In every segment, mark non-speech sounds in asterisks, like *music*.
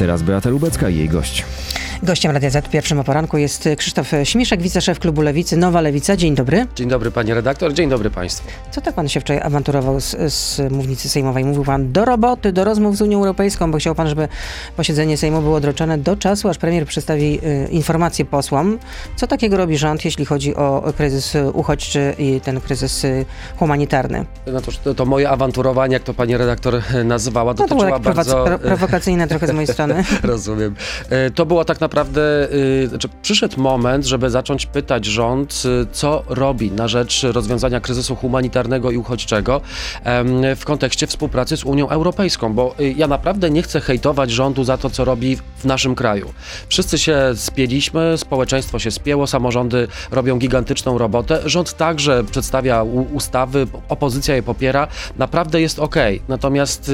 teraz Beata Lubecka i jej gość. Gościem Radia Z pierwszym o poranku jest Krzysztof Śmiszek, wiceszef klubu Lewicy Nowa Lewica. Dzień dobry. Dzień dobry panie redaktor, dzień dobry państwu. Co tak pan się wczoraj awanturował z, z mównicy sejmowej? Mówił pan do roboty, do rozmów z Unią Europejską, bo chciał pan, żeby posiedzenie Sejmu było odroczone do czasu, aż premier przedstawi y, informacje posłom. Co takiego robi rząd, jeśli chodzi o kryzys uchodźczy i ten kryzys y, humanitarny? No to, to, moje awanturowanie, jak to pani redaktor nazywała, No to było dotyczyła bardzo... prowokacyjne trochę z mojej strony. *laughs* Rozumiem. E, To było tak naprawdę, y, znaczy przyszedł moment, żeby zacząć pytać rząd, y, co robi na rzecz rozwiązania kryzysu humanitarnego i uchodźczego w kontekście współpracy z Unią Europejską, bo y, ja naprawdę nie chcę hejtować rządu za to, co robi w naszym kraju. Wszyscy się spieliśmy, społeczeństwo się spięło, samorządy robią gigantyczną robotę, rząd także przedstawia ustawy, opozycja je popiera, naprawdę jest ok. Natomiast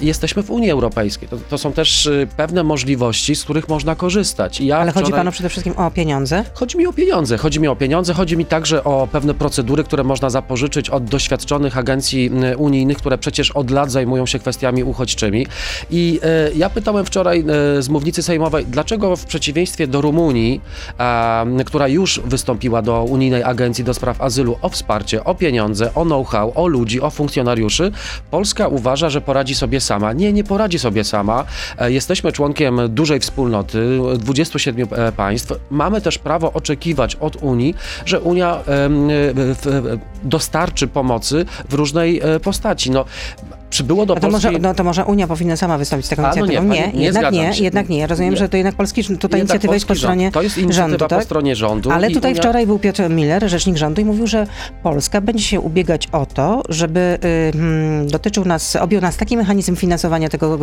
jesteśmy w Unii Europejskiej. To, to są też pewne możliwości, z których można korzystać. I ja Ale chodzi panu przede wszystkim o pieniądze. Chodzi mi o pieniądze, chodzi mi o pieniądze, chodzi mi także o pewne procedury, które można zapożyczyć od doświadczonych agencji y, unijnych, które przecież od lat zajmują się kwestiami uchodźczymi. I e, ja pytałem wczoraj e, z mównicy sejmowej, dlaczego w przeciwieństwie do Rumunii, e, która już wystąpiła do unijnej agencji do spraw azylu o wsparcie, o pieniądze, o know-how, o ludzi, o funkcjonariuszy, Polska uważa, że poradzi sobie sama. Nie, nie poradzi sobie sama. E, Jesteśmy członkiem dużej wspólnoty, 27 e, państw. Mamy też prawo oczekiwać od Unii, że Unia dostarczy pomocy w różnej e, postaci. No, przybyło do No to, Polski... może, no to może Unia powinna sama wystąpić z taką A, no nie, inicjatywą? pani- nie jednak nie, się. jednak nie. Rozumiem, Nie. że to jednak polski rząd. Tutaj Jednak inicjatywa jest po polski rząd. stronie To jest inicjatywa rządu, po tak? stronie rządu. Ale tutaj Unia- wczoraj był Piotr Miller, rzecznik rządu i mówił, że Polska będzie się ubiegać o to, żeby y, mm, dotyczył nas, objął nas taki mechanizm finansowania tego,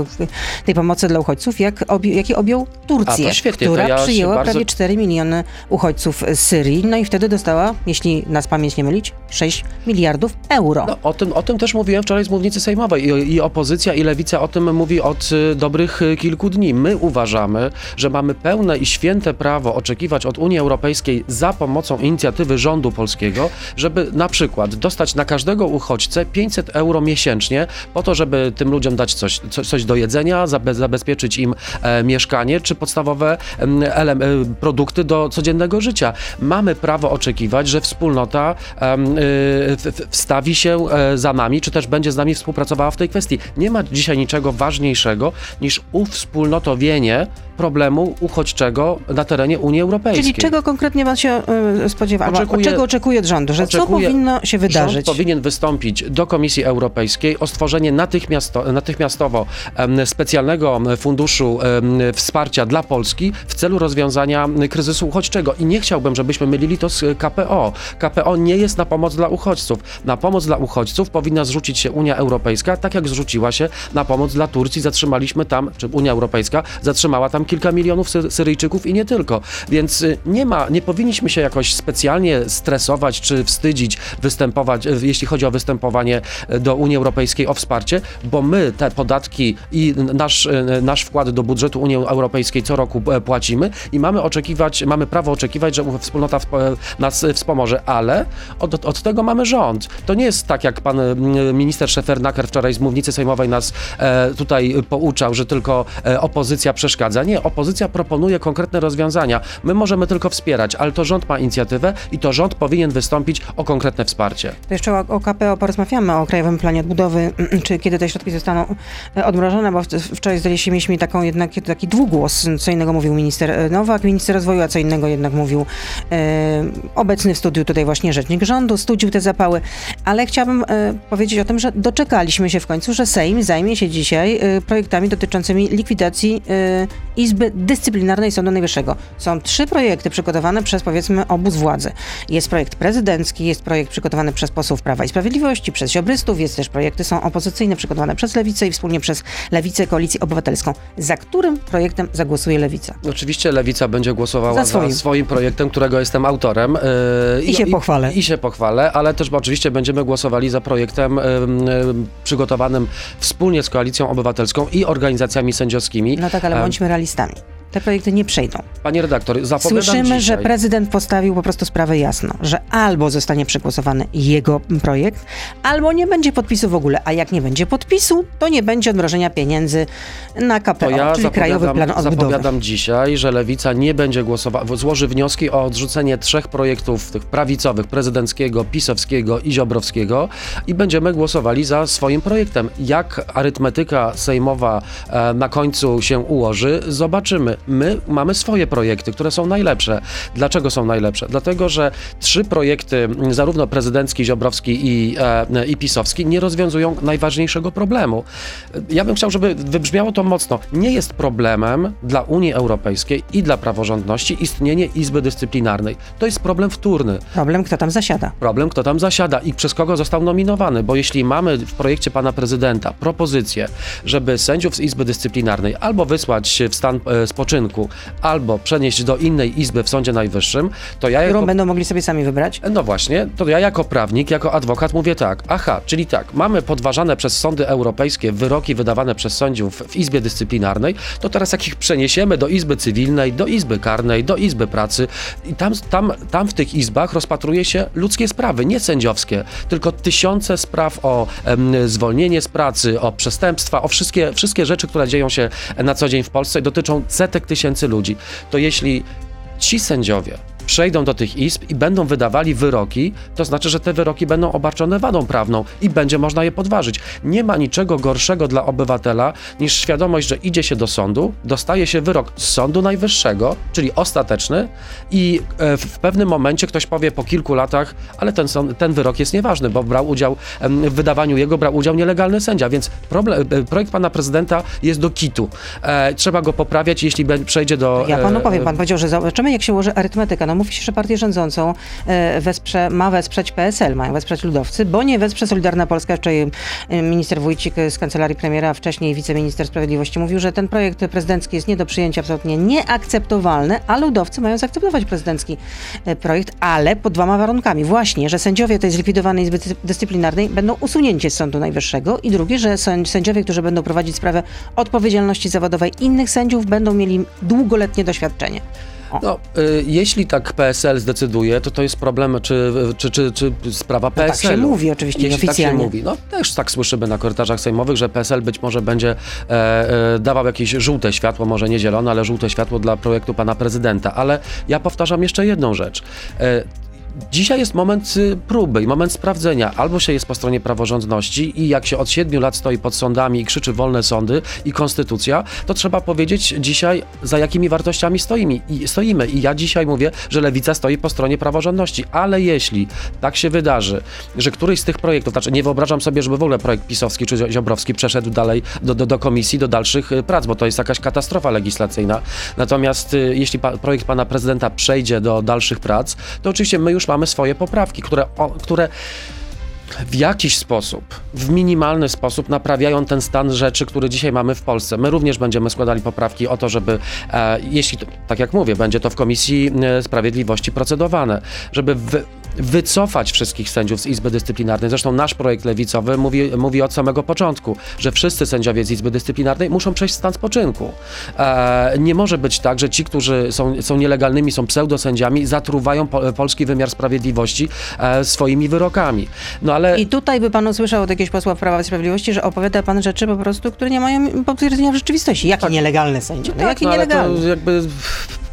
tej pomocy dla uchodźców, jak jaki objął Turcję, to świetnie, to która ja przyjęła bardzo- prawie 4 miliony uchodźców z Syrii, no i wtedy dostała, jeśli nas pamięć nie mylić, 6 miliardów euro. No, o, tym, o tym też mówiłem wczoraj z mównicy sejmowej I, opozycja i lewica o tym mówi od y, dobrych y, kilku dni. My uważamy, że mamy pełne i święte prawo oczekiwać od Unii Europejskiej za pomocą inicjatywy rządu polskiego, żeby na przykład dostać na każdego uchodźcę 500 euro miesięcznie po to, żeby tym ludziom dać coś, co, coś do jedzenia, zabe, zabezpieczyć im e, mieszkanie czy podstawowe e, produkty do codziennego życia. Mamy prawo oczekiwać, że wspólnota y, wstawi się e, za nami, czy też będzie z nami współpracowała w tej kwestii. Nie ma dzisiaj niczego ważniejszego niż uwspólnotowienie problemu uchodźczego na terenie Unii Europejskiej. Czyli czego konkretnie pan się y, spodziewa? Albo Oczekuję- czego oczekuje od rządu? Że co oczekuję- powinno się wydarzyć? Rząd powinien wystąpić do Komisji Europejskiej o stworzenie natychmiasto, natychmiastowo em, specjalnego funduszu em, wsparcia dla Polski w celu rozwiązania kryzysu uchodźczego. I nie chciałbym, żebyśmy mylili to z KPO. KPO nie jest na pomoc dla uchodźców. Na pomoc dla uchodźców powinna zrzucić się Unia Europejska, tak jak zrzuciła się na pomoc dla Turcji. Zatrzymaliśmy tam, czy Unia Europejska zatrzymała tam kilka milionów Sy- Syryjczyków i nie tylko. Więc y, nie ma, nie powinniśmy się jakoś specjalnie stresować czy wstydzić występować, y, jeśli chodzi o występowanie y, do Unii Europejskiej o wsparcie, bo my te podatki i nasz, nasz wkład do budżetu Unii Europejskiej co roku e, płacimy i mamy oczekiwać, mamy prawo oczekiwać, że wspólnota wsp- nas wspomoże, ale od, od tego mamy rząd. To nie jest tak, jak pan y, minister Szefernaker wczoraj z mównicy sejmowej nas e, tutaj pouczał, że tylko e, opozycja przeszkadza. Nie, opozycja proponuje konkretne rozwiązania. My możemy tylko wspierać, ale to rząd ma inicjatywę i to rząd powinien wystąpić o konkretne wsparcie. To jeszcze o, o KPO porozmawiamy, o Krajowym Planie Odbudowy, *clears throat* czy kiedy te środki zostaną e, odmrożone, bo wczoraj zdaje mieliśmy taką jednak taki dwugłos, co innego mówił minister e, Nowak, minister rozwoju, a co innego jednak mówił e, obecny w studiu tutaj właśnie rzecznik rządu, studził te zapały, ale chciałabym e, powiedzieć o tym, że doczekaliśmy się w końcu, że Sejm zajmie się dzisiaj e, projektami dotyczącymi likwidacji e, Izby Dyscyplinarnej Sądu Najwyższego. Są trzy projekty przygotowane przez powiedzmy obóz władzy. Jest projekt prezydencki, jest projekt przygotowany przez posłów Prawa i Sprawiedliwości, przez ziobrystów, jest też projekty są opozycyjne przygotowane przez Lewicę i wspólnie przez Lewicę Koalicję Obywatelską. Za którym projektem zagłosuje Lewica? Oczywiście Lewica będzie głosowała Za za swoim. swoim, projektem, którego jestem autorem. e, I się pochwalę. I, się pochwalę, ale też oczywiście będziemy głosowali za projektem em, em, przygotowanym wspólnie z Koalicją Obywatelską i organizacjami sędziowskimi. No tak, ale Em, bądźmy realistami. Te projekty nie przejdą. Panie redaktor, zapowiadam Słyszymy, dzisiaj... że prezydent postawił po prostu sprawę jasno, że albo zostanie przegłosowany jego projekt, albo nie będzie podpisu w ogóle, a jak nie będzie podpisu, to nie będzie odmrożenia pieniędzy na KPO, To ja czyli Krajowy Plan Odbudowy. zapowiadam dzisiaj, że Lewica nie będzie głosowała, złoży wnioski o odrzucenie trzech projektów tych prawicowych, prezydenckiego, pisowskiego i ziobrowskiego i będziemy głosowali za swoim projektem. Jak arytmetyka sejmowa e, na końcu się ułoży, zobaczymy. My mamy swoje projekty, które są najlepsze. Dlaczego są najlepsze? Dlatego, że trzy projekty, m, zarówno prezydencki, ziobrowski i, e, i pisowski, nie rozwiązują najważniejszego problemu. Ja bym chciał, żeby wybrzmiało to mocno. Nie jest problemem dla Unii Europejskiej i dla praworządności istnienie Izby Dyscyplinarnej. To jest problem wtórny. Problem, kto tam zasiada. Problem, kto tam zasiada i przez kogo został nominowany, bo jeśli mamy w projekcie pana prezydenta propozycję, żeby sędziów z Izby Dyscyplinarnej albo wysłać w stan e, spoczynku, albo przenieść do innej izby w Sądzie Najwyższym, to ja Którą jako... będą mogli sobie sami wybrać. No właśnie, to ja jako prawnik, jako adwokat mówię tak, aha, czyli tak, mamy podważane przez sądy europejskie wyroki wydawane przez sędziów w Izbie Dyscyplinarnej, to teraz jak ich przeniesiemy do Izby Cywilnej, do Izby Karnej, do Izby Pracy i tam, tam, tam w tych izbach rozpatruje się ludzkie sprawy, nie sędziowskie, tylko tysiące spraw o em, zwolnienie z pracy, o przestępstwa, o wszystkie, wszystkie rzeczy, które dzieją się na co dzień w Polsce i dotyczą setek tysięcy ludzi. To jeśli ci sędziowie przejdą do tych izb i będą wydawali wyroki, to znaczy, że te wyroki będą obarczone wadą prawną i będzie można je podważyć. Nie ma niczego gorszego dla obywatela niż świadomość, że idzie się do sądu, dostaje się wyrok z Sądu Najwyższego, czyli ostateczny i e, w- pewnym momencie ktoś powie po kilku latach, ale ten, sąd, ten wyrok jest nieważny, bo brał udział w wydawaniu jego, brał udział nielegalny sędzia, więc problem, e, projekt pana prezydenta jest do kitu. E, trzeba go poprawiać, jeśli przejdzie do... Ja panu powiem, pan powiedział, że zobaczymy, jak się ułoży arytmetyka. No mówi się, że partię rządzącą e, wesprze, ma wesprzeć PSL, mają wesprzeć ludowcy, bo nie wesprze Solidarna Polska. Wczoraj e, minister Wójcik z kancelarii premiera, wcześniej wiceminister sprawiedliwości mówił, że ten projekt prezydencki jest nie do przyjęcia, absolutnie nieakceptowalny, a ludowcy mają zaakceptować prezydencki e, projekt, ale pod dwoma warunkami. Właśnie, że sędziowie tej zlikwidowanej Izby Dyscy- Dyscyplinarnej będą usunięci z Sądu Najwyższego i drugie, że sędz- sędziowie, którzy będą prowadzić sprawę odpowiedzialności zawodowej innych sędziów, będą mieli długoletnie doświadczenie. No, y, jeśli tak PSL zdecyduje, to to jest problem, czy, czy, czy, czy sprawa tak PSL. się mówi oczywiście, Jeśli tak się oficjalnie. mówi, no też tak słyszymy na korytarzach sejmowych, że PSL być może będzie e, e, dawał jakieś żółte światło, może nie zielone, ale żółte światło dla projektu pana prezydenta. Ale ja powtarzam jeszcze jedną rzecz. E, Dzisiaj jest moment y, próby i moment sprawdzenia. Albo się jest po stronie praworządności i jak się od siedmiu lat stoi pod sądami i krzyczy wolne sądy i konstytucja, to trzeba powiedzieć dzisiaj, za jakimi wartościami stoimy. I, stoimy. I ja dzisiaj mówię, że lewica stoi po stronie praworządności. Ale jeśli tak się wydarzy, że któryś z tych projektów, znaczy nie wyobrażam sobie, żeby w ogóle projekt pisowski czy ziobrowski przeszedł dalej do, do, do komisji, do dalszych y, prac, bo to jest jakaś katastrofa legislacyjna. Natomiast y, jeśli pa, projekt pana prezydenta przejdzie do dalszych prac, to oczywiście my już mamy swoje poprawki, które, o, które w jakiś sposób, w minimalny sposób naprawiają ten stan rzeczy, który dzisiaj mamy w Polsce. My również będziemy składali poprawki o to, żeby, e, jeśli, to, tak jak mówię, będzie to w Komisji e, Sprawiedliwości procedowane, żeby wy, wycofać wszystkich sędziów z Izby Dyscyplinarnej. Zresztą nasz projekt lewicowy mówi, mówi od samego początku, że wszyscy sędziowie z Izby Dyscyplinarnej muszą przejść w stan spoczynku. E, nie może być tak, że ci, którzy są, są nielegalnymi, są pseudosędziami, zatruwają po, polski wymiar sprawiedliwości e, swoimi wyrokami. No ale I tutaj by pan usłyszał od jakiegoś posła Prawa i Sprawiedliwości, że opowiada pan rzeczy po prostu, które nie mają potwierdzenia w rzeczywistości. Jaki nielegalny sędzia? No, jaki no, ale nielegalny? to jakby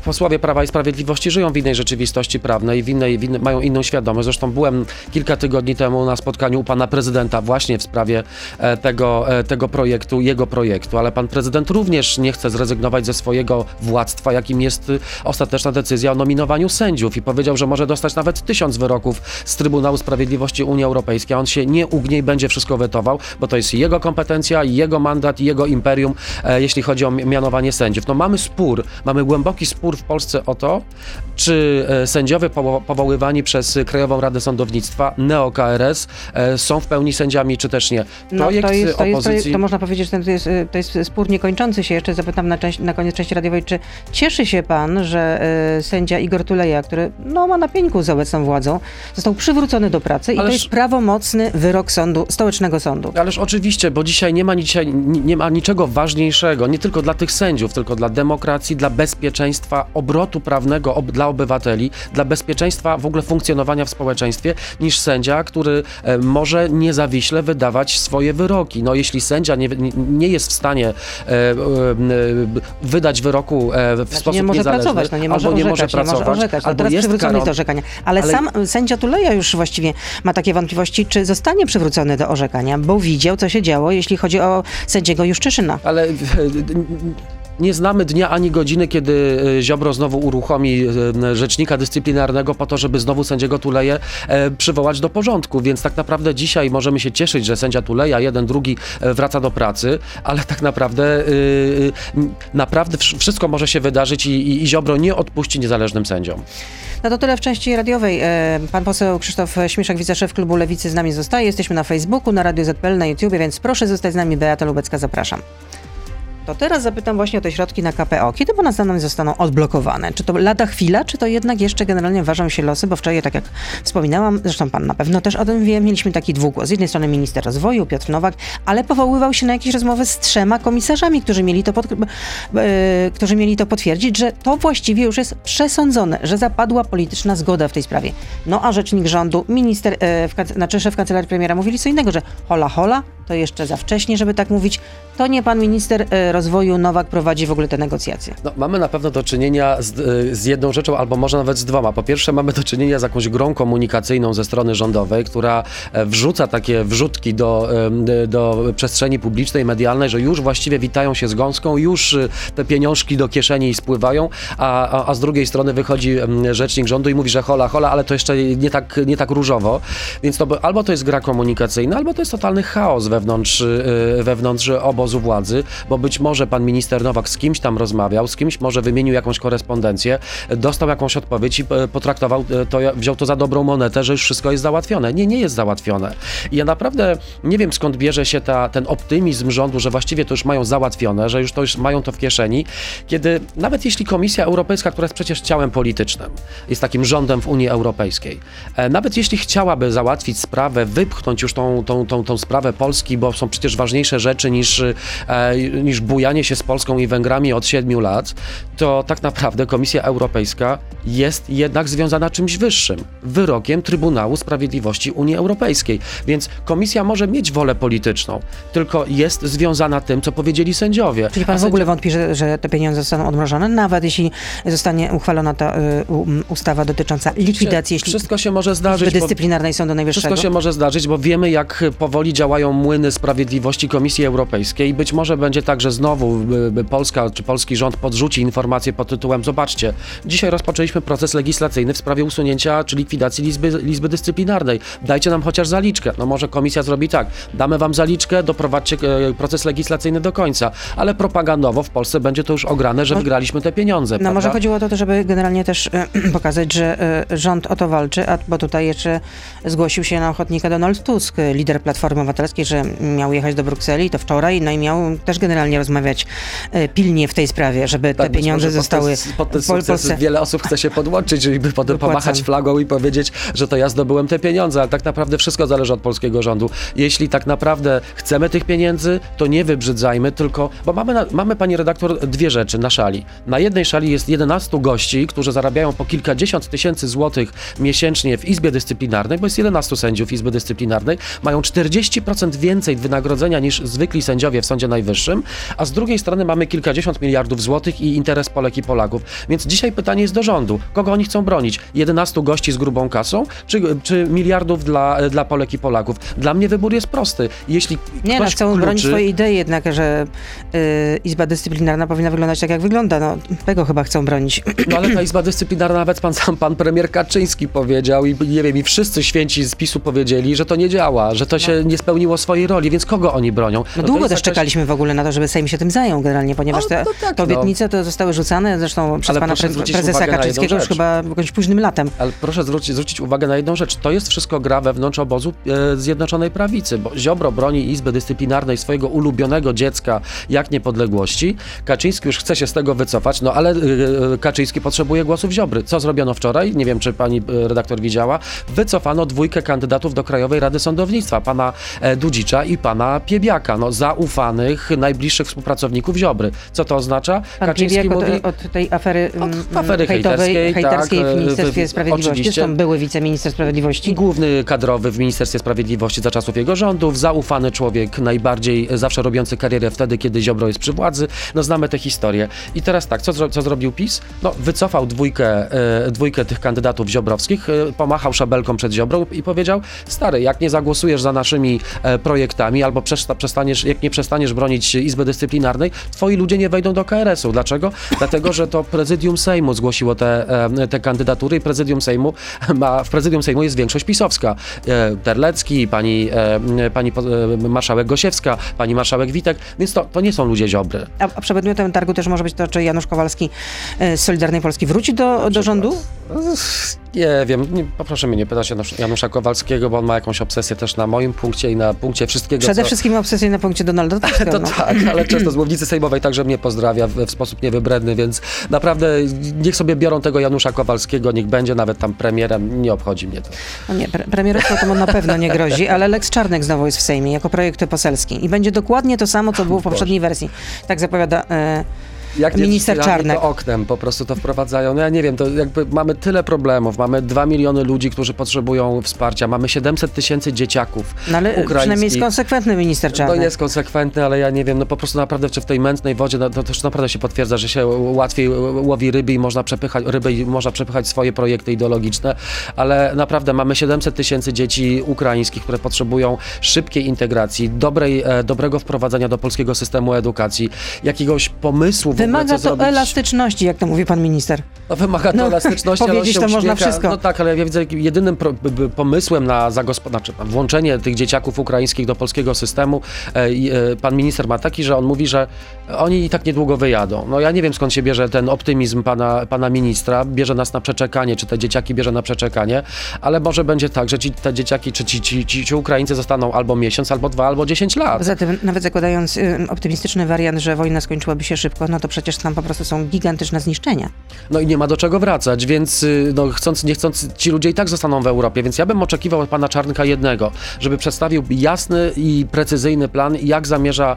posłowie Prawa i Sprawiedliwości żyją w innej rzeczywistości prawnej, w innej, w innej, mają inną świadomość. Zresztą byłem kilka tygodni temu na spotkaniu u pana prezydenta właśnie w sprawie e, tego, e, tego projektu, jego projektu, ale pan prezydent również nie chce zrezygnować ze swojego władztwa, jakim jest y, ostateczna decyzja o nominowaniu sędziów i powiedział, że może dostać nawet tysiąc wyroków z Trybunału Sprawiedliwości Unii Europejskiej, on się nie ugnie i będzie wszystko wetował, bo to jest jego kompetencja, jego mandat jego imperium, e, jeśli chodzi o mi- mianowanie sędziów. No mamy spór, mamy głęboki spór spór w Polsce o to, czy e, sędziowie powo- powoływani przez Krajową Radę Sądownictwa, neo-KRS, e, są w pełni sędziami, czy też nie. No, Projekt to, jest, to, jest, opozycji... to można powiedzieć, że to jest, y, to jest spór niekończący się. Jeszcze zapytam na, część, na koniec części radiowej, czy cieszy się pan, że sędzia Igor Tuleja, który no, ma na pieńku z obecną władzą, został przywrócony do pracy i Ależ- to jest prawomocny wyrok sądu, stołecznego sądu. Ależ oczywiście, bo dzisiaj nie ma, dzisiaj nie ma niczego ważniejszego, nie tylko dla tych sędziów, tylko dla demokracji, dla bezpieczeństwa, obrotu prawnego ob, dla obywateli, dla bezpieczeństwa w ogóle funkcjonowania w społeczeństwie, niż sędzia, który e, może niezawiśle wydawać swoje wyroki. No jeśli sędzia nie, nie- nie jest w stanie e, e, wydać wyroku e, w Znaczy, sposób nie może niezależny, pracować, no nie może albo nie orzekać, może pracować, nie może orzekać. No albo teraz jest przywrócony karą- do orzekania. Ale, Ale- sam sędzia Tuleja już właściwie ma takie wątpliwości, czy zostanie przywrócony do orzekania, bo widział, co się działo, jeśli chodzi o sędziego Juszczyszyna. Ale e, nie znamy dnia ani godziny, kiedy e, Ziobro znowu uruchomi e, rzecznika dyscyplinarnego po to, żeby znowu sędziego Tuleje e, przywołać do porządku. Więc tak naprawdę dzisiaj możemy się cieszyć, że sędzia Tuleja, jeden, drugi e, wraca do pracy, ale tak naprawdę e, e, naprawdę wsz- wszystko może się wydarzyć i, i, Ziobro nie odpuści niezależnym sędziom. No to tyle w części radiowej. E, Pan poseł Krzysztof Śmiszek, wiceszef klubu Lewicy z nami zostaje. Jesteśmy na Facebooku, na Radio ZPL, na YouTubie, więc proszę zostać z nami. Beata Lubecka, zapraszam. To teraz zapytam właśnie o te środki na KPO. Kiedy Pana zdaniem zostaną odblokowane? Czy to lada chwila, czy to jednak jeszcze generalnie ważą się losy? Bo wczoraj, tak jak wspominałam, zresztą Pan na pewno też o tym wie, mieliśmy taki dwugłos. Z jednej strony minister rozwoju, Piotr Nowak, ale powoływał się na jakieś rozmowy z trzema komisarzami, którzy mieli to, pod, e, którzy mieli to potwierdzić, że to właściwie już jest przesądzone, że zapadła polityczna zgoda w tej sprawie. No a rzecznik rządu, minister, e, w, znaczy szef kancelarii premiera mówili co innego, że hola hola, to jeszcze za wcześnie, żeby tak mówić. To nie pan minister e, rozwoju Nowak prowadzi w ogóle te negocjacje. No, mamy na pewno do czynienia z, y, z jedną rzeczą, albo może nawet z dwoma. Po pierwsze, mamy do czynienia z jakąś grą komunikacyjną ze strony rządowej, która e, wrzuca takie wrzutki do, do przestrzeni publicznej, medialnej, że już właściwie witają się z gąską, już te pieniążki do kieszeni spływają, a, a, z drugiej strony wychodzi rzecznik rządu i mówi, że hola, hola, ale to jeszcze nie tak, nie tak różowo. Więc to, albo to jest gra komunikacyjna, albo to jest totalny chaos wewnątrz, y, wewnątrz obozu władzy, bo być może pan minister Nowak z kimś tam rozmawiał, z kimś może wymienił jakąś korespondencję, dostał jakąś odpowiedź i e, potraktował e, to, wziął to za dobrą monetę, że już wszystko jest załatwione. Nie, nie jest załatwione. I ja naprawdę nie wiem skąd bierze się ta, ten optymizm rządu, że właściwie to już mają załatwione, że już to już mają to w kieszeni, kiedy nawet jeśli Komisja Europejska, która jest przecież ciałem politycznym, jest takim rządem w Unii Europejskiej, e, nawet jeśli chciałaby załatwić sprawę, wypchnąć już tą, tą, tą, tą sprawę Polski, bo są przecież ważniejsze rzeczy niż, e, niż bujanie się z Polską i Węgrami od siedmiu lat, to tak naprawdę Komisja Europejska jest jednak związana czymś wyższym, wyrokiem Trybunału Sprawiedliwości Unii Europejskiej. Więc Komisja może mieć wolę polityczną, tylko jest związana tym, co powiedzieli sędziowie. Czyli pan w ogóle wątpi, że, że te pieniądze zostaną odmrożone, nawet jeśli zostanie uchwalona ta y, ustawa dotycząca likwidacji jeśli Wszystko się może zdarzyć. bo- Dyscyplinarnej Sądu Najwyższego? Wszystko się może zdarzyć, bo wiemy, jak powoli działają młyny sprawiedliwości Komisji Europejskiej być może będzie tak, że znowu Polska czy polski rząd podrzuci informację pod tytułem Zobaczcie, dzisiaj rozpoczęliśmy proces legislacyjny w sprawie usunięcia czy likwidacji Izby, Izby Dyscyplinarnej. Dajcie nam chociaż zaliczkę. No może komisja zrobi tak, damy wam zaliczkę, doprowadźcie e, proces legislacyjny do końca, ale propagandowo w Polsce będzie to już ograne, że No- wygraliśmy te pieniądze. No prawda? może chodziło o to, żeby generalnie też e, *clears throat* pokazać, że e, rząd o to walczy, a, bo tutaj jeszcze zgłosił się na ochotnika Donald Tusk, lider Platformy Obywatelskiej, że miał jechać do Brukseli, to wczoraj, no i miał też generalnie rozmawiać e, pilnie w tej sprawie, żeby te Tak, być pieniądze pod zostały ten, pod ten sukces Polsce. wiele osób chce się podłączyć, żeby potem pomachać flagą i powiedzieć, że to ja zdobyłem te pieniądze, ale tak naprawdę wszystko zależy od polskiego rządu. Jeśli tak naprawdę chcemy tych pieniędzy, to nie wybrzydzajmy, tylko, bo mamy, na, mamy pani redaktor dwie rzeczy na szali. Na jednej szali jest 11 gości, którzy zarabiają po kilkadziesiąt tysięcy złotych miesięcznie w Izbie Dyscyplinarnej, bo jest 11 sędziów Izby Dyscyplinarnej, mają 40% więcej wynagrodzenia niż zwykli sędziowie w Sądzie Najwyższym, a z drugiej strony mamy kilkadziesiąt miliardów złotych i interes Polek i Polaków. Więc dzisiaj pytanie jest do rządu. Kogo oni chcą bronić? 11 gości z grubą kasą, czy, czy miliardów dla, dla Polek i Polaków? Dla mnie wybór jest prosty. Jeśli Nie, no, ktoś chcą kluczy, bronić swojej idei jednak, że y, Izba Dyscyplinarna powinna wyglądać tak, jak wygląda. No, tego chyba chcą bronić. *clears throat* No ale ta Izba Dyscyplinarna, nawet pan sam, pan premier Kaczyński powiedział i nie wiem, i wszyscy święci z PiSu powiedzieli, że to nie działa, że to się nie spełniło swojej swojej roli, więc kogo oni bronią? No, to długo też jakaś- czekaliśmy w ogóle na to, żeby Sejm się tym zajął generalnie, ponieważ O, te, no tak, no. obietnice to zostały rzucane zresztą przez Ale pana prezesa Kaczyńskiego już chyba jakimś późnym latem. Ale proszę zwrócić, zwrócić uwagę na jedną rzecz. To jest wszystko gra wewnątrz obozu e, Zjednoczonej Prawicy, bo Ziobro broni Izby Dyscyplinarnej swojego ulubionego dziecka jak niepodległości. Kaczyński już chce się z tego wycofać, no ale e, e, Kaczyński potrzebuje głosów Ziobry. Co zrobiono wczoraj? Nie wiem, czy pani e, redaktor widziała. Wycofano dwójkę kandydatów do Krajowej Rady Sądownictwa, pana e, Dudzicza i pana Piebiaka, no zaufanych, najbliższych współpracowników Ziobry. Co to oznacza? Pan Piebiak od, od tej afery, Od mm, afery hejtowej, hejterskiej, hejterskiej tak, w e, Ministerstwie w- Sprawiedliwości. oczywiście. Zresztą były wiceminister sprawiedliwości. I główny kadrowy w Ministerstwie Sprawiedliwości za czasów jego rządów, zaufany człowiek, najbardziej zawsze robiący karierę wtedy, kiedy Ziobro jest przy władzy. No znamy tę historię. I teraz tak, co, co zrobił PiS? No wycofał dwójkę, e, dwójkę tych kandydatów ziobrowskich, e, pomachał szabelką przed Ziobrą i powiedział, stary, jak nie zagłosujesz za naszymi e, projektami albo przesta- przestaniesz, jak nie przestaniesz bronić Izby Dyscyplinarnej, twoi ludzie nie wejdą do KRS-u. Dlaczego? Dlatego, że to prezydium Sejmu zgłosiło te, e, te kandydatury i prezydium Sejmu *laughs* ma, w prezydium Sejmu jest większość pisowska. E, Terlecki, pani, e, pani marszałek Gosiewska, pani marszałek Witek, więc to, to nie są ludzie ziobry. A, a przedmiotem targu też może być to, czy Janusz Kowalski z Solidarnej Polski wróci do, do rządu? Nie wiem, nie, poproszę mnie nie pytać Janusz, Janusza Kowalskiego, bo on ma jakąś obsesję też na moim punkcie i na punkcie wszystkiego, Przede co... wszystkim obsesję na punkcie Donalda Tuska. To *laughs* no. tak, ale często z mównicy sejmowej także mnie pozdrawia w, w sposób niewybredny, więc naprawdę niech sobie biorą tego Janusza Kowalskiego, niech będzie nawet tam premierem, nie obchodzi mnie to. No nie, pre premierostwo to mu na pewno nie grozi, ale Lex Czarnek znowu jest w Sejmie jako projekt poselski i będzie dokładnie to samo, co było w poprzedniej wersji. Tak zapowiada e, Jak Minister Czarnek. To oknem po prostu to wprowadzają. No ja nie wiem, to jakby mamy tyle problemów, mamy 2 miliony ludzi, którzy potrzebują wsparcia, mamy 700 tysięcy dzieciaków no ale ukraińskich. przynajmniej jest konsekwentny minister No Czarnek. jest konsekwentny, ale ja nie wiem, no po prostu naprawdę, czy w tej mętnej wodzie, no, to też naprawdę się potwierdza, że się łatwiej łowi ryby i można przepychać, ryby i można przepychać swoje projekty ideologiczne, ale naprawdę mamy 700 tysięcy dzieci ukraińskich, które potrzebują szybkiej integracji, dobrej, e, dobrego wprowadzenia do polskiego systemu edukacji, jakiegoś pomysłu Wymaga to zrobić. elastyczności, jak to mówi pan minister. No, wymaga to No, elastyczności, ale powiedzieć się to można wszystko. No tak, ale ja widzę, jedynym pomysłem na znaczy, włączenie tych dzieciaków ukraińskich do polskiego systemu e, e, pan minister ma taki, że on mówi, że oni i tak niedługo wyjadą. No ja nie wiem skąd się bierze ten optymizm pana, pana ministra, bierze nas na przeczekanie, czy te dzieciaki bierze na przeczekanie, ale może będzie tak, że ci, te dzieciaki, czy ci, ci, ci, ci Ukraińcy zostaną albo miesiąc, albo dwa, albo dziesięć lat. Poza tym, nawet zakładając y, optymistyczny wariant, że wojna skończyłaby się szybko, no to przecież tam po prostu są gigantyczne zniszczenia. No i nie ma do czego wracać, więc y, no, chcąc, nie chcąc, ci ludzie i tak zostaną w Europie, więc ja bym oczekiwał od pana Czarnka jednego, żeby przedstawił jasny i precyzyjny plan, jak zamierza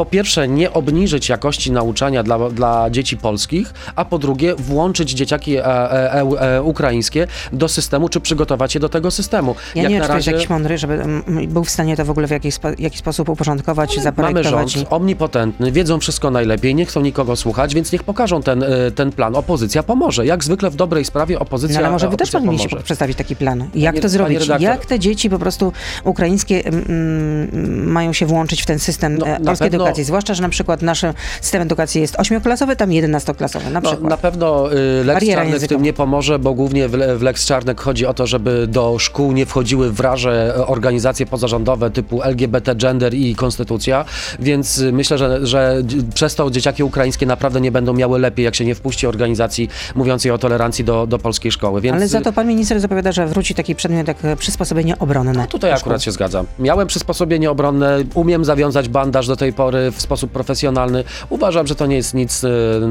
po pierwsze nie obniżyć jakości nauczania dla, dla dzieci polskich, a po drugie włączyć dzieciaki e, e, e, e, ukraińskie do systemu, czy przygotować je do tego systemu. Ja Jak nie wiem, na czy to jest razie- jakiś mądry, żeby był w stanie to w ogóle w jakiś, spo, jakiś sposób uporządkować, Mamy zaprojektować. rząd i- omnipotentny, wiedzą wszystko najlepiej, nie chcą nikogo słuchać, więc niech pokażą ten, y, ten plan. Opozycja pomoże. Jak zwykle w dobrej sprawie No, opozycja ale może wy też opozycja powinniście przedstawić taki plan. Jak Panie- to zrobić? Jak te dzieci po prostu ukraińskie mm, mają się włączyć w ten system No, e, polskiej pewno- edukacji? Zwłaszcza, że na przykład nasz system edukacji jest ośmioklasowy, tam jedenastoklasowy na No, przykład. na pewno y, Lex Bariera Czarnek w językowa. tym nie pomoże, bo głównie w, w Lex Czarnek chodzi o to, żeby do szkół nie wchodziły wraże e, organizacje pozarządowe typu LGBT, gender i konstytucja, więc y, myślę, że, że przez to dzieciaki ukraińskie naprawdę nie będą miały lepiej, jak się nie wpuści organizacji mówiącej o tolerancji do, do polskiej szkoły. Więc, Ale za y, to pan minister zapowiada, że wróci taki przedmiot jak przysposobienie obronne. No tutaj akurat się zgadzam. Miałem przysposobienie obronne, umiem zawiązać bandaż do tej pory w sposób profesjonalny. Uważam, że to nie jest nic y,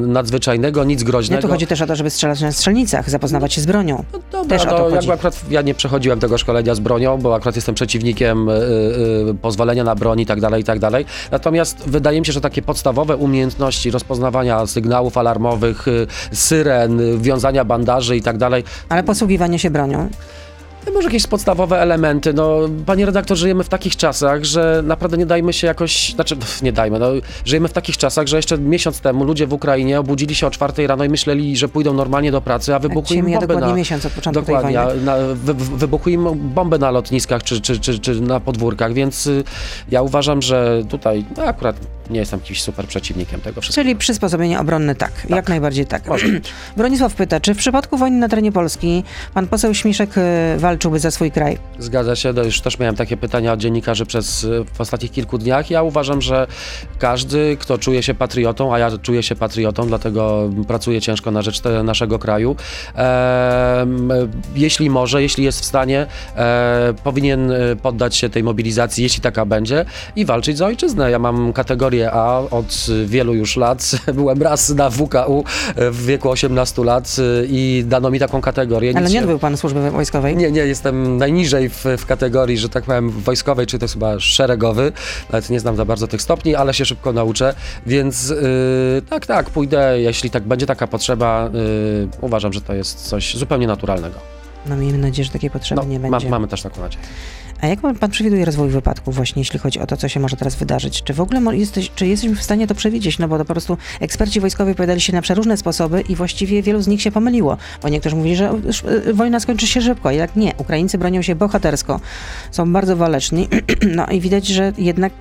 nadzwyczajnego, nic Nie, groźnego. tu chodzi też o to, żeby strzelać na strzelnicach, zapoznawać się z bronią. No Dobra, Też o to no, chodzi. akurat ja nie przechodziłem tego szkolenia z bronią, bo akurat jestem przeciwnikiem y, y, pozwolenia na broń i tak dalej, i tak dalej. Natomiast wydaje mi się, że takie podstawowe umiejętności rozpoznawania sygnałów alarmowych, y, syren, wiązania bandaży i tak dalej, Ale posługiwanie się bronią. No może jakieś podstawowe elementy. No, panie redaktor, żyjemy w takich czasach, że naprawdę nie dajmy się jakoś, znaczy nie dajmy, no, żyjemy w takich czasach, że jeszcze miesiąc temu ludzie w Ukrainie obudzili się o czwartej rano i myśleli, że pójdą normalnie do pracy, a wybuchły Dzisiaj im bomby dokładnie na, miesiąc od początku Dokładnie, tej wojny. na, wy, wy- wybuchły im bomby na lotniskach czy, czy, czy, czy na podwórkach, więc y, ja uważam, że tutaj no akurat nie jestem jakimś super przeciwnikiem tego wszystkiego. Czyli przysposobienie obronne tak, jak najbardziej tak. Może. *clears throat* Bronisław pyta, czy w przypadku wojny na terenie Polski pan poseł Śmiszek e, walczyłby za swój kraj? Zgadza się, no już też miałem takie pytania od dziennikarzy przez y, w ostatnich kilku dniach. Ja uważam, że każdy, kto czuje się patriotą, a ja czuję się patriotą, dlatego pracuję ciężko na rzecz naszego kraju, em, jeśli może, jeśli jest w stanie, e, powinien e, poddać się tej mobilizacji, jeśli taka będzie, i walczyć za ojczyznę. Ja mam kategorię A od wielu już lat. *laughs* Byłem raz na WKU w wieku 18 lat i dano mi taką kategorię. Ale Nic nie odbył pan służby wojskowej? nie, nie, jestem najniżej w, w kategorii, że tak powiem, wojskowej, czy to jest chyba szeregowy. Nawet nie znam za bardzo tych stopni, ale się szybko nauczę. Więc yy, tak, tak, pójdę, jeśli tak będzie taka potrzeba. Yy, uważam, że to jest coś zupełnie naturalnego. No miejmy nadzieję, że takiej potrzeby No, nie ma, będzie. mamy też taką nadzieję. A jak pan, pan przewiduje rozwój wypadków właśnie, jeśli chodzi o to, co się może teraz wydarzyć? Czy w ogóle jesteś, czy jesteśmy w stanie to przewidzieć? No bo to po prostu eksperci wojskowi opowiadali się na przeróżne sposoby i właściwie wielu z nich się pomyliło. Bo niektórzy mówili, że wojna skończy się szybko, jak nie. Ukraińcy bronią się bohatersko, są bardzo waleczni, *clears throat* no i widać, że jednak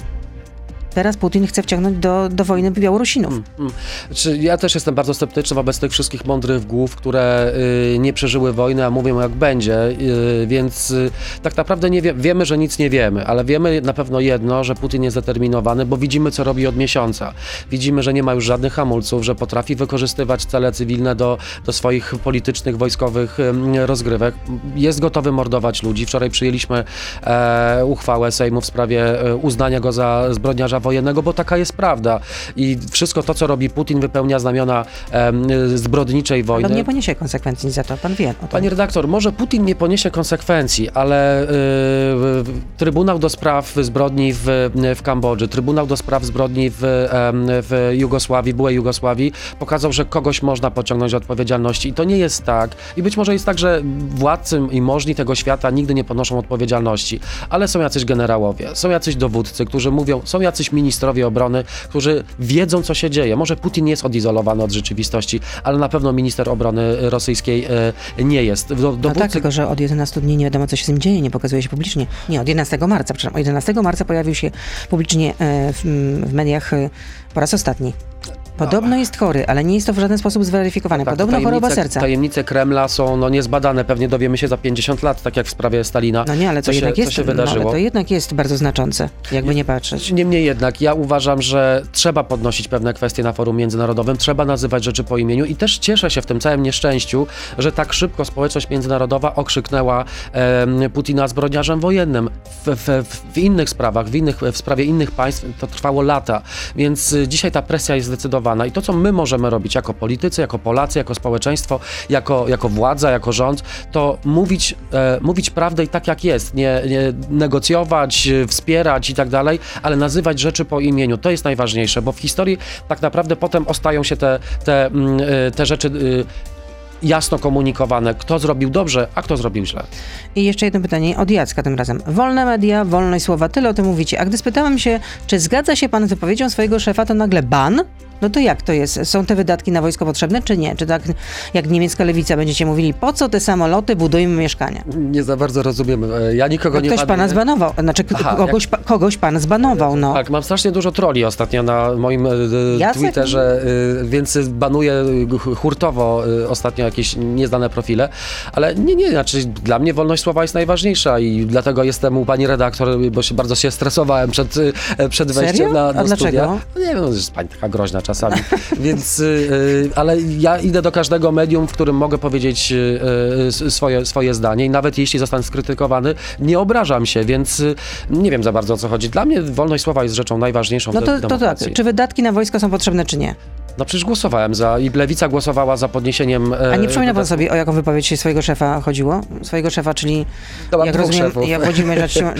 teraz Putin chce wciągnąć do, do wojny Białorusinów. Mm, mm. Czy ja też jestem bardzo sceptyczny wobec tych wszystkich mądrych głów, które y, nie przeżyły wojny, a mówią jak będzie, y, więc y, tak naprawdę nie wie, wiemy, że nic nie wiemy, ale wiemy na pewno jedno, że Putin jest zdeterminowany, bo widzimy, co robi od miesiąca. Widzimy, że nie ma już żadnych hamulców, że potrafi wykorzystywać cele cywilne do, do swoich politycznych, wojskowych ym, rozgrywek. Jest gotowy mordować ludzi. Wczoraj przyjęliśmy e, uchwałę Sejmu w sprawie e, uznania go za zbrodniarza wojennego, bo taka jest prawda. I wszystko to, co robi Putin, wypełnia znamiona em, zbrodniczej Ale wojny. on nie poniesie konsekwencji za to, pan wie. Panie redaktor, może Putin nie poniesie konsekwencji, ale y, Trybunał do Spraw Zbrodni w, w Kambodży, Trybunał do Spraw Zbrodni w, w Jugosławii, byłej Jugosławii, pokazał, że kogoś można pociągnąć do odpowiedzialności. I to nie jest tak. I być może jest tak, że władcy i możni tego świata nigdy nie ponoszą odpowiedzialności, ale są jacyś generałowie, są jacyś dowódcy, którzy mówią, są jacyś ministrowie obrony, którzy wiedzą, co się dzieje. Może Putin jest odizolowany od rzeczywistości, ale na pewno minister obrony rosyjskiej e, nie jest. Do, No dowódcy, tak, tylko że od 11 dni nie wiadomo, co się z nim dzieje, nie pokazuje się publicznie. Nie, od 11 marca, przepraszam, od 11 marca pojawił się publicznie e, w, w mediach e, po raz ostatni. Podobno jest chory, ale nie jest to w żaden sposób zweryfikowane. tak, Podobno choroba serca. Tajemnice Kremla są no, niezbadane, pewnie dowiemy się za 50 lat, tak jak w sprawie Stalina. No nie, ale to co się, jednak co jest, się no, wydarzyło. to jednak jest bardzo znaczące, jakby nie patrzeć. Niemniej jednak, ja uważam, że trzeba podnosić pewne kwestie na forum międzynarodowym, trzeba nazywać rzeczy po imieniu i też cieszę się w tym całym nieszczęściu, że tak szybko społeczność międzynarodowa okrzyknęła em, Putina zbrodniarzem wojennym. W, w, w innych sprawach, w, innych, w sprawie innych państw to trwało lata, więc y, dzisiaj ta presja jest zdecydowana i to, co my możemy robić jako politycy, jako Polacy, jako społeczeństwo, jako, jako władza, jako rząd, to mówić, e, mówić prawdę i tak jak jest, nie, nie negocjować, wspierać i tak dalej, ale nazywać rzeczy po imieniu. To jest najważniejsze, bo w historii tak naprawdę potem ostają się te, te, mm, e, te rzeczy e, jasno komunikowane, kto zrobił dobrze, a kto zrobił źle. I jeszcze jedno pytanie od Jacka tym razem. Wolne media, wolność słowa, tyle o tym mówicie. A gdy spytałem się, czy zgadza się pan z wypowiedzią swojego szefa, to nagle ban? No to jak to jest? Są te wydatki na wojsko potrzebne, czy nie? Czy tak jak niemiecka lewica będziecie mówili, po co te samoloty, budujmy mieszkania? Nie za bardzo rozumiem. Ja nikogo No nie ktoś banuję. pana zbanował, znaczy Aha, kogoś, pa, kogoś pan zbanował, no. Tak, mam strasznie dużo troli ostatnio na moim e, Jacek? Twitterze, e, więc banuję e, hurtowo e, ostatnio jakieś nieznane profile, ale nie, nie, znaczy dla mnie wolność słowa jest najważniejsza i dlatego jestem u pani redaktor, bo się bardzo się stresowałem przed, przed wejściem Serio? na, A na dlaczego? studia. No nie wiem, no, jest pani taka groźna czasami, *laughs* więc, e, e, ale ja idę do każdego medium, w którym mogę powiedzieć e, swoje, swoje zdanie i nawet jeśli zostanę skrytykowany, nie obrażam się, więc nie wiem za bardzo o co chodzi. Dla mnie wolność słowa jest rzeczą najważniejszą No w to, de- to tak, czy wydatki na wojsko są potrzebne, czy nie? No przecież głosowałem za i Lewica głosowała za podniesieniem... e, A nie przypomina pan sobie, o jaką wypowiedź swojego szefa chodziło? Swojego szefa, czyli mam jak rozumiem, szefów. ja Włodzimierza *laughs*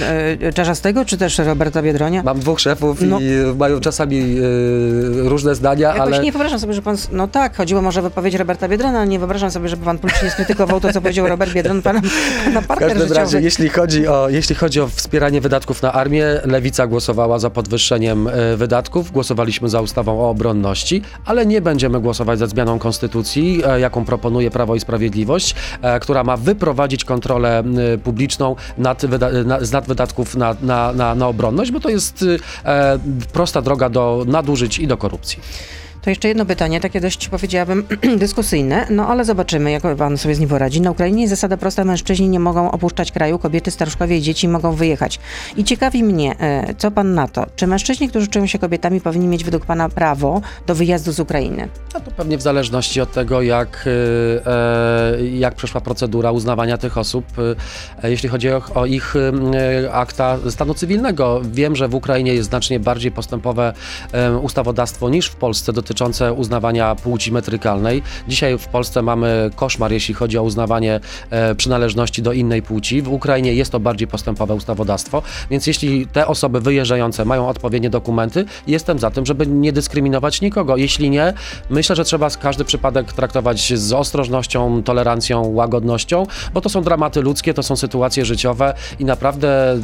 e, Czarzastego, czy też Roberta Biedronia? Mam dwóch szefów No. i mają czasami e, różne zdania, Jakoś ale... nie wyobrażam sobie, że pan. No tak, chodziło może o wypowiedź Roberta Biedrona, ale nie wyobrażam sobie, żeby pan publicznie skrytykował to, co powiedział Robert Biedron, pana, *laughs* pana W partner każdym razie, jeśli chodzi, o, jeśli chodzi o wspieranie wydatków na armię, Lewica głosowała za podwyższeniem e, wydatków, głosowaliśmy za ustawą o obronności, ale nie będziemy głosować za zmianą konstytucji, e, jaką proponuje Prawo i Sprawiedliwość, e, która ma wyprowadzić kontrolę publiczną nad wyda- na, z nadwydatków na, na, na, na obronność, bo to jest e, prosta droga do nadużyć i do korupcji. To jeszcze jedno pytanie, takie dość powiedziałabym *clears throat* dyskusyjne, no ale zobaczymy, jak pan sobie z nim poradzi. Na Ukrainie jest zasada prosta, mężczyźni nie mogą opuszczać kraju, kobiety, staruszkowie i dzieci mogą wyjechać. I ciekawi mnie, e, co pan na to? Czy mężczyźni, którzy czują się kobietami, powinni mieć według pana prawo do wyjazdu z Ukrainy? A to pewnie w zależności od tego, jak, y, e, jak przeszła procedura uznawania tych osób, e, jeśli chodzi o, o ich akta stanu cywilnego. Wiem, że w Ukrainie jest znacznie bardziej postępowe e, ustawodawstwo niż w Polsce dotyczące uznawania płci metrykalnej. Dzisiaj w Polsce mamy koszmar, jeśli chodzi o uznawanie e, przynależności do innej płci. W Ukrainie jest to bardziej postępowe ustawodawstwo, więc jeśli te osoby wyjeżdżające mają odpowiednie dokumenty, jestem za tym, żeby nie dyskryminować nikogo. Jeśli nie, myślę, że trzeba każdy przypadek traktować z ostrożnością, tolerancją, łagodnością, bo to są dramaty ludzkie, to są sytuacje życiowe i naprawdę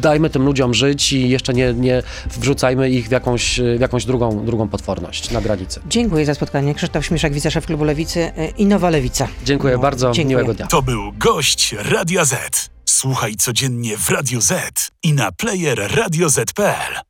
dajmy tym ludziom żyć i jeszcze nie, nie wrzucajmy ich w jakąś, w jakąś drugą, drugą potworność na granicy. Dziękuję za spotkanie. Krzysztof Śmiszek, wiceszef Klubu Lewicy e, i Nowa Lewica. Dziękuję No, bardzo, dziękuję. miłego dnia. To był gość Radia Z. Słuchaj codziennie w Radio Z i na player radioz.pl.